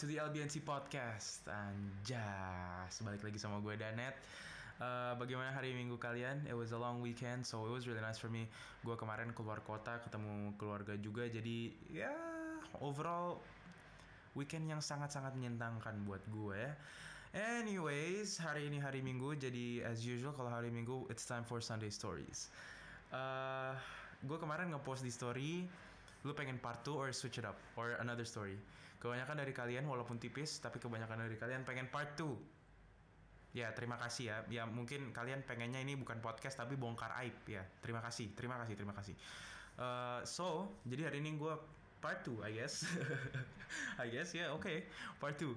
to the LBNC Podcast. Anjas Balik lagi sama gue Danet. Uh, Bagaimana hari minggu kalian? It was a long weekend So it was really nice for me. Gue kemarin keluar kota Ketemu keluarga juga Jadi ya yeah, Overall Weekend yang sangat-sangat menyenangkan buat gue. Anyways Hari ini hari minggu Jadi as usual Kalau hari minggu It's time for Sunday Stories. Uh, Gue kemarin ngepost di story lu pengen part 2 or switch it up or another story. Kebanyakan dari kalian walaupun tipis tapi kebanyakan dari kalian pengen part 2 ya terima kasih ya. Ya mungkin kalian pengennya ini bukan podcast tapi bongkar aib ya. Terima kasih terima kasih terima kasih. Uh, so jadi hari ini gue part 2 I guess. I guess ya yeah, oke. Okay. part 2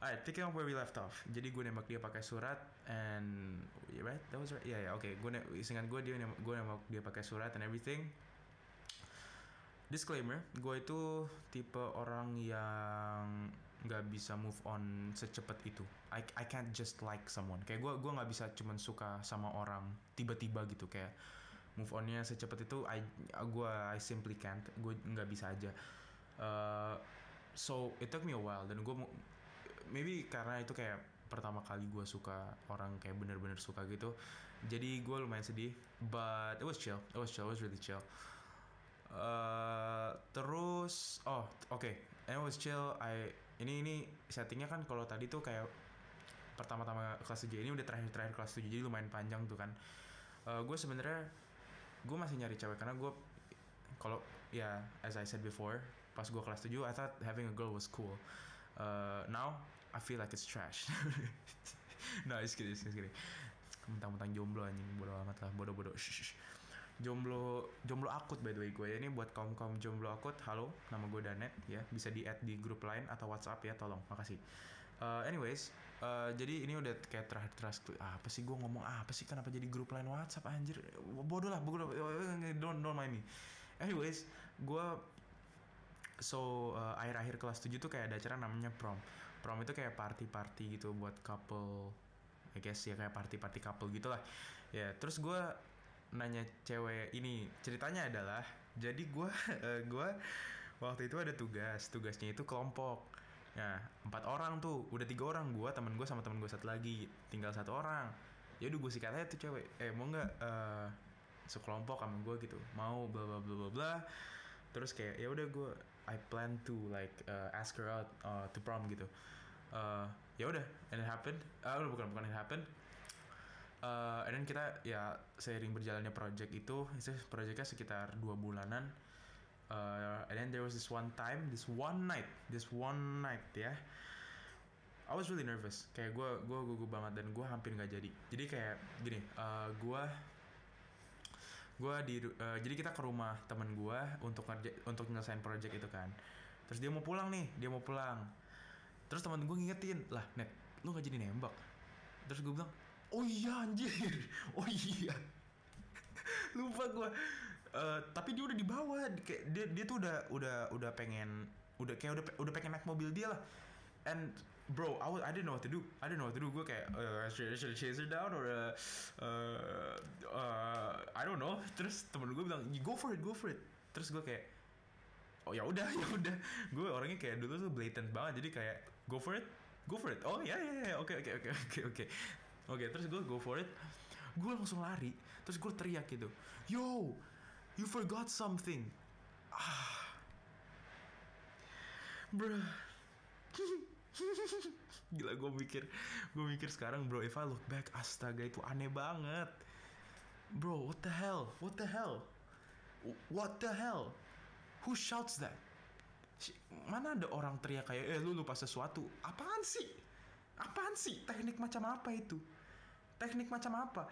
alright picking up where we left off. Jadi gue nembak dia pakai surat and yeah, right? That was right? Yeah, yeah, oke okay. gue ingat gue dia gue nembak dia pakai surat and everything disclaimer, gue itu tipe orang yang nggak bisa move on secepat itu. I I can't just like someone. Kayak gue gue nggak bisa cuman suka sama orang tiba-tiba gitu kayak move onnya secepat itu. I gue I simply can't. Gue nggak bisa aja. Uh, so it took me a while dan gue maybe karena itu kayak pertama kali gue suka orang kayak bener-bener suka gitu. Jadi gue lumayan sedih. But it was chill. It was chill. It was really chill. Uh, terus oh oke. Okay. and was chill. I ini ini settingnya kan kalau tadi tuh kayak pertama-tama kelas 7 ini udah terakhir-terakhir kelas 7 jadi lumayan panjang tuh kan. Uh, gue sebenarnya gue masih nyari cewek karena gue kalau ya as I said before pas gue kelas 7 I thought having a girl was cool. Uh, now I feel like it's trash. Nah it's kidding it's kidding mentang-mentang jomblo anjing bodo amat lah bodoh bodoh jomblo jomblo akut by the way gue ya. Ini buat kaum kaum jomblo akut. Halo nama gue Danet ya. Bisa di add di grup lain atau WhatsApp ya tolong. Makasih. Uh, anyways uh, jadi ini udah kayak terakhir terakhir ah, apa sih gue ngomong ah, apa sih kenapa jadi grup lain WhatsApp anjir? Bodoh lah bodoh don't don't mind me. Anyways gue so uh, akhir-akhir kelas 7 tuh kayak ada acara namanya prom. Prom itu kayak party-party gitu buat couple I guess ya kayak party-party couple gitu lah. Ya terus gue nanya cewek ini. Ceritanya adalah jadi gue uh, gue waktu itu ada tugas. Tugasnya itu kelompok. Nah empat orang tuh. Udah tiga orang gue temen gue sama temen gue satu lagi. Tinggal satu orang. Ya udah gue sikat aja tuh cewek. Eh mau nggak uh, sekelompok sama gue gitu. Mau bla bla bla bla bla. Terus kayak ya udah gue I plan to like uh, ask her out uh, to prom gitu. Uh, ya udah. And it happened. Uh, bukan bukan it happened uh, and then kita ya seiring berjalannya project itu itu projectnya sekitar dua bulanan. Uh, and then there was this one time this one night this one night ya. I was really nervous. Kayak gue gue gugup banget dan gue hampir nggak jadi. Jadi kayak gini uh, gue gue di uh, jadi kita ke rumah temen gue untuk ngerja untuk nyelesain project itu kan. Terus dia mau pulang nih dia mau pulang. Terus temen gue ngingetin lah net lu nggak jadi nembak? Terus gue bilang oh iya anjir. Oh iya. Lupa gue uh, tapi dia udah dibawa. Kayak dia dia tuh udah udah udah pengen udah kayak udah udah pengen naik mobil dia lah. And bro I, was, I didn't know what to do. I didn't know what to do. Gue kayak uh, should, I chase her down or uh, uh, uh, I don't know. Terus temen gue bilang you go for it go for it. Terus gue kayak oh ya udah ya udah. Gue orangnya kayak dulu tuh blatant banget. Jadi kayak go for it go for it. Oh ya ya ya. Oke oke oke oke oke Oke, okay, terus gue go for it. Gue langsung lari. Terus gue teriak gitu. Yo, you forgot something. Ah. Bro. Gila gue mikir. Gue mikir sekarang bro, if I look back, astaga itu aneh banget. Bro, what the hell? What the hell? What the hell? Who shouts that? Mana ada orang teriak kayak, eh lu lupa sesuatu. Apaan sih? Apaan sih? Teknik macam apa itu? Teknik macam apa?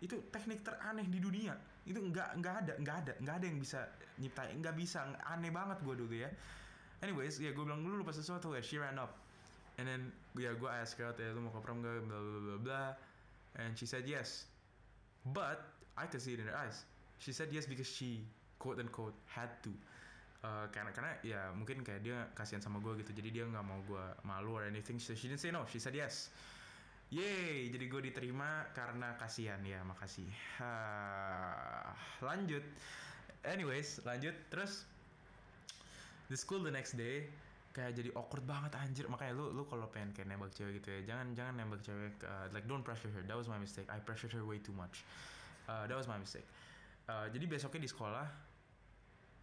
Itu teknik teraneh di dunia. Itu nggak nggak ada nggak ada nggak ada yang bisa nyiptain. Nggak bisa aneh banget gue dulu ya. Anyways ya gue bilang dulu lupa sesuatu ya? She ran up. And then ya gue ask her ya lu mau ke prom gak bla bla bla bla. And she said yes. But I could see it in her eyes. She said yes because she quote unquote had to. Uh, karena karena ya mungkin kayak dia kasihan sama gue gitu. Jadi dia nggak mau gue malu or anything. So she didn't say no. She said yes Yeay, jadi gue diterima karena kasihan ya, makasih. Ha, lanjut. Anyways, lanjut. Terus the school the next day, kayak jadi awkward banget anjir makanya lu lu kalau pengen kayak nembak cewek gitu ya jangan jangan nembak cewek uh, like don't pressure her that was my mistake I pressured her way too much uh, that was my mistake uh, jadi besoknya di sekolah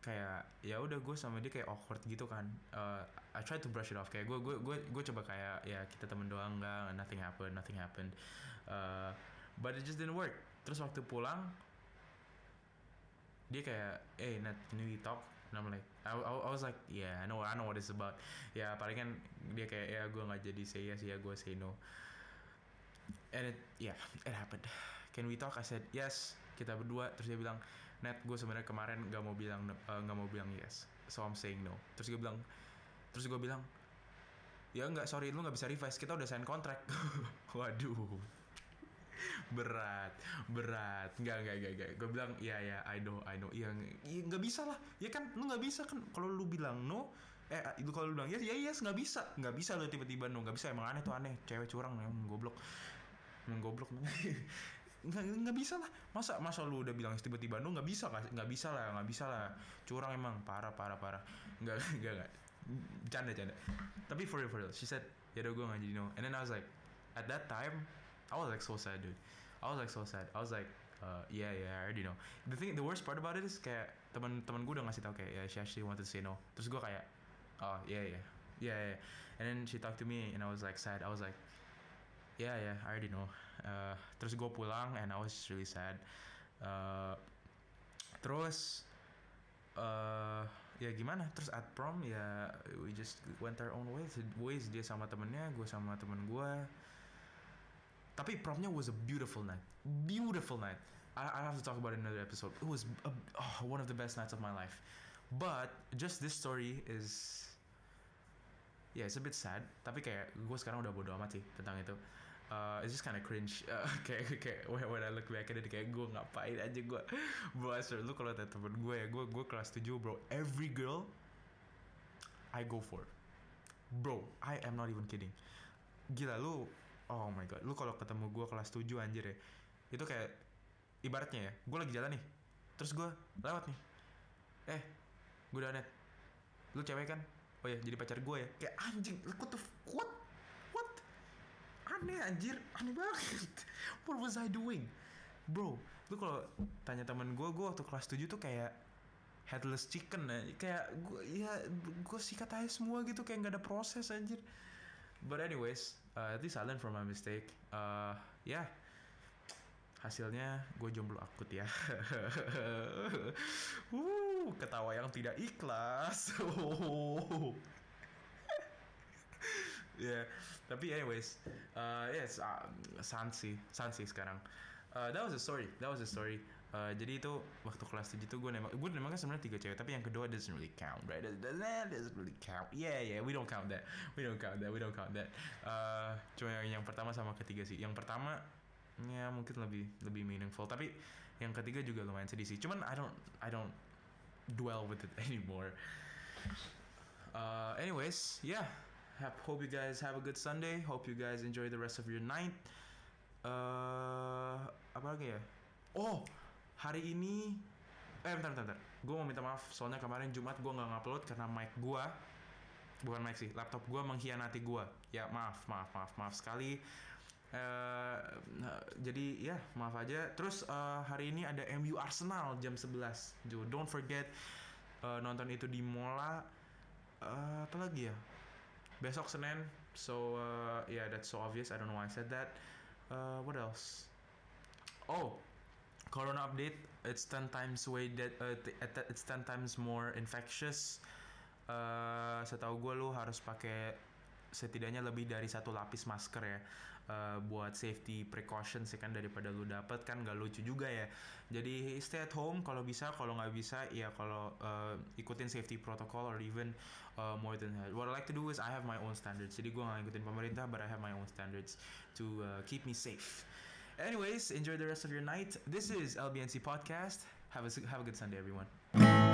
kayak ya udah gue sama dia kayak awkward gitu kan. Uh, I try to brush it off. Kayak gue gue gue gue coba kayak ya kita temen doang enggak nothing happened nothing happened. Uh, but it just didn't work. Terus waktu pulang dia kayak eh Nat can we talk? And I'm like I, I, I was like yeah I know I know what it's about. Ya paling kan dia kayak ya gue nggak jadi say yes ya gue say no. And it yeah it happened. Can we talk? I said yes. Kita berdua terus dia bilang net gue sebenarnya kemarin nggak mau bilang eh, nggak mau bilang yes. So I'm saying no. Terus gue bilang terus gue bilang ya nggak sorry lu nggak bisa revise. Kita udah sign kontrak waduh. Berat berat. Nggak nggak nggak nggak. Gue bilang ya ya I know I know. Iya nggak bisa lah. Ya kan lu nggak bisa kan. Kalau lu bilang no eh itu kalau lu bilang yes ya yes nggak bisa. Nggak bisa lu tiba-tiba no. Nggak bisa emang aneh tuh aneh. Cewek curang emang goblok. Emang goblok nggak nggak bisa lah. Masa masa lu udah bilang tiba-tiba no nggak bisa nggak nggak bisa lah nggak bisa lah. Curang emang parah parah parah. Nggak nggak nggak. Canda canda. Tapi for real for real. She said ya udah gue nggak jadi no. And then I was like at that time I was like so sad dude. I was like so sad. I was like uh, yeah yeah I already know. The thing the worst part about it is kayak teman-teman gue udah ngasih tau kayak ya she actually wanted to say no. Terus gue kayak oh yeah. Yeah yeah yeah. And then she talked to me and I was like sad. I was like yeah yeah I already know uh, terus gue pulang and I was really sad. Uh, terus uh, ya gimana? Terus at prom ya we just went our own ways ways dia sama temennya gue sama temen gue tapi promnya was a beautiful night beautiful night. I, I have to talk about another episode. It was a, oh, one of the best nights of my life. But just this story is ya yeah, it's a bit sad. Tapi kayak gue sekarang udah bodo amat sih tentang itu uh, it's just kind of cringe. Uh, kayak kayak when, when I look back at it kayak gue ngapain aja gue swear, lu kalau ada temen gue ya gue gue kelas 7 bro every girl I go for. Bro I am not even kidding. Gila lu oh my god lu kalau ketemu gue kelas 7 anjir ya itu kayak ibaratnya ya gue lagi jalan nih terus gue lewat nih. Eh gue udah net. Lu cewek kan? Oh ya jadi pacar gue ya. Kayak anjing the what what aneh anjir. Aneh banget. What was I doing? Bro lu kalau tanya teman gue gue waktu kelas 7 tuh kayak headless chicken ya kayak gue ya gue sikat aja semua gitu kayak nggak ada proses anjir. But anyways uh, at least I learned from my mistake. Uh, ya. Yeah. hasilnya gue jomblo akut ya. Uh, ketawa yang tidak ikhlas yeah. tapi anyways uh, yes uh, sans sih sans sih sekarang. Uh, that was a story that was a story. Uh, jadi itu waktu kelas 7 tuh gue nembak gue nembaknya sebenarnya tiga cewek tapi yang kedua doesn't really count right? That doesn't really count. Yeah yeah we don't count that. We don't count that we don't count that. Uh, cuma yang, yang pertama sama ketiga sih. Yang pertama ya mungkin lebih lebih meaningful. Tapi yang ketiga juga lumayan sedih sih. Cuman I don't I don't dwell with it anymore. Uh, anyways yeah hope you guys have a good Sunday. Hope you guys enjoy the rest of your night. Uh, apa lagi ya? Oh hari ini eh bentar bentar, bentar. gue mau minta maaf soalnya kemarin Jumat gue nggak ngupload karena mic gue bukan mic sih laptop gue mengkhianati gue ya maaf maaf maaf maaf sekali. Uh, jadi ya maaf aja. Terus uh, hari ini ada MU Arsenal jam 11 Jo don't forget uh, nonton itu di Mola. Uh, apa lagi ya besok Senin. So uh, yeah that's so obvious. I don't know why I said that. Uh, what else? Oh corona update. It's 10 times way that uh, it's 10 times more infectious. Uh, setahu gue lu harus pakai setidaknya lebih dari satu lapis masker ya uh, buat safety precautions ya kan daripada lu dapet kan gak lucu juga ya jadi stay at home kalau bisa kalau nggak bisa ya kalau uh, ikutin safety protocol or even uh, more than that what I like to do is I have my own standards jadi gue nggak ikutin pemerintah but I have my own standards to uh, keep me safe Anyways, enjoy the rest of your night. This is LBNC Podcast. Have a, have a good Sunday, everyone.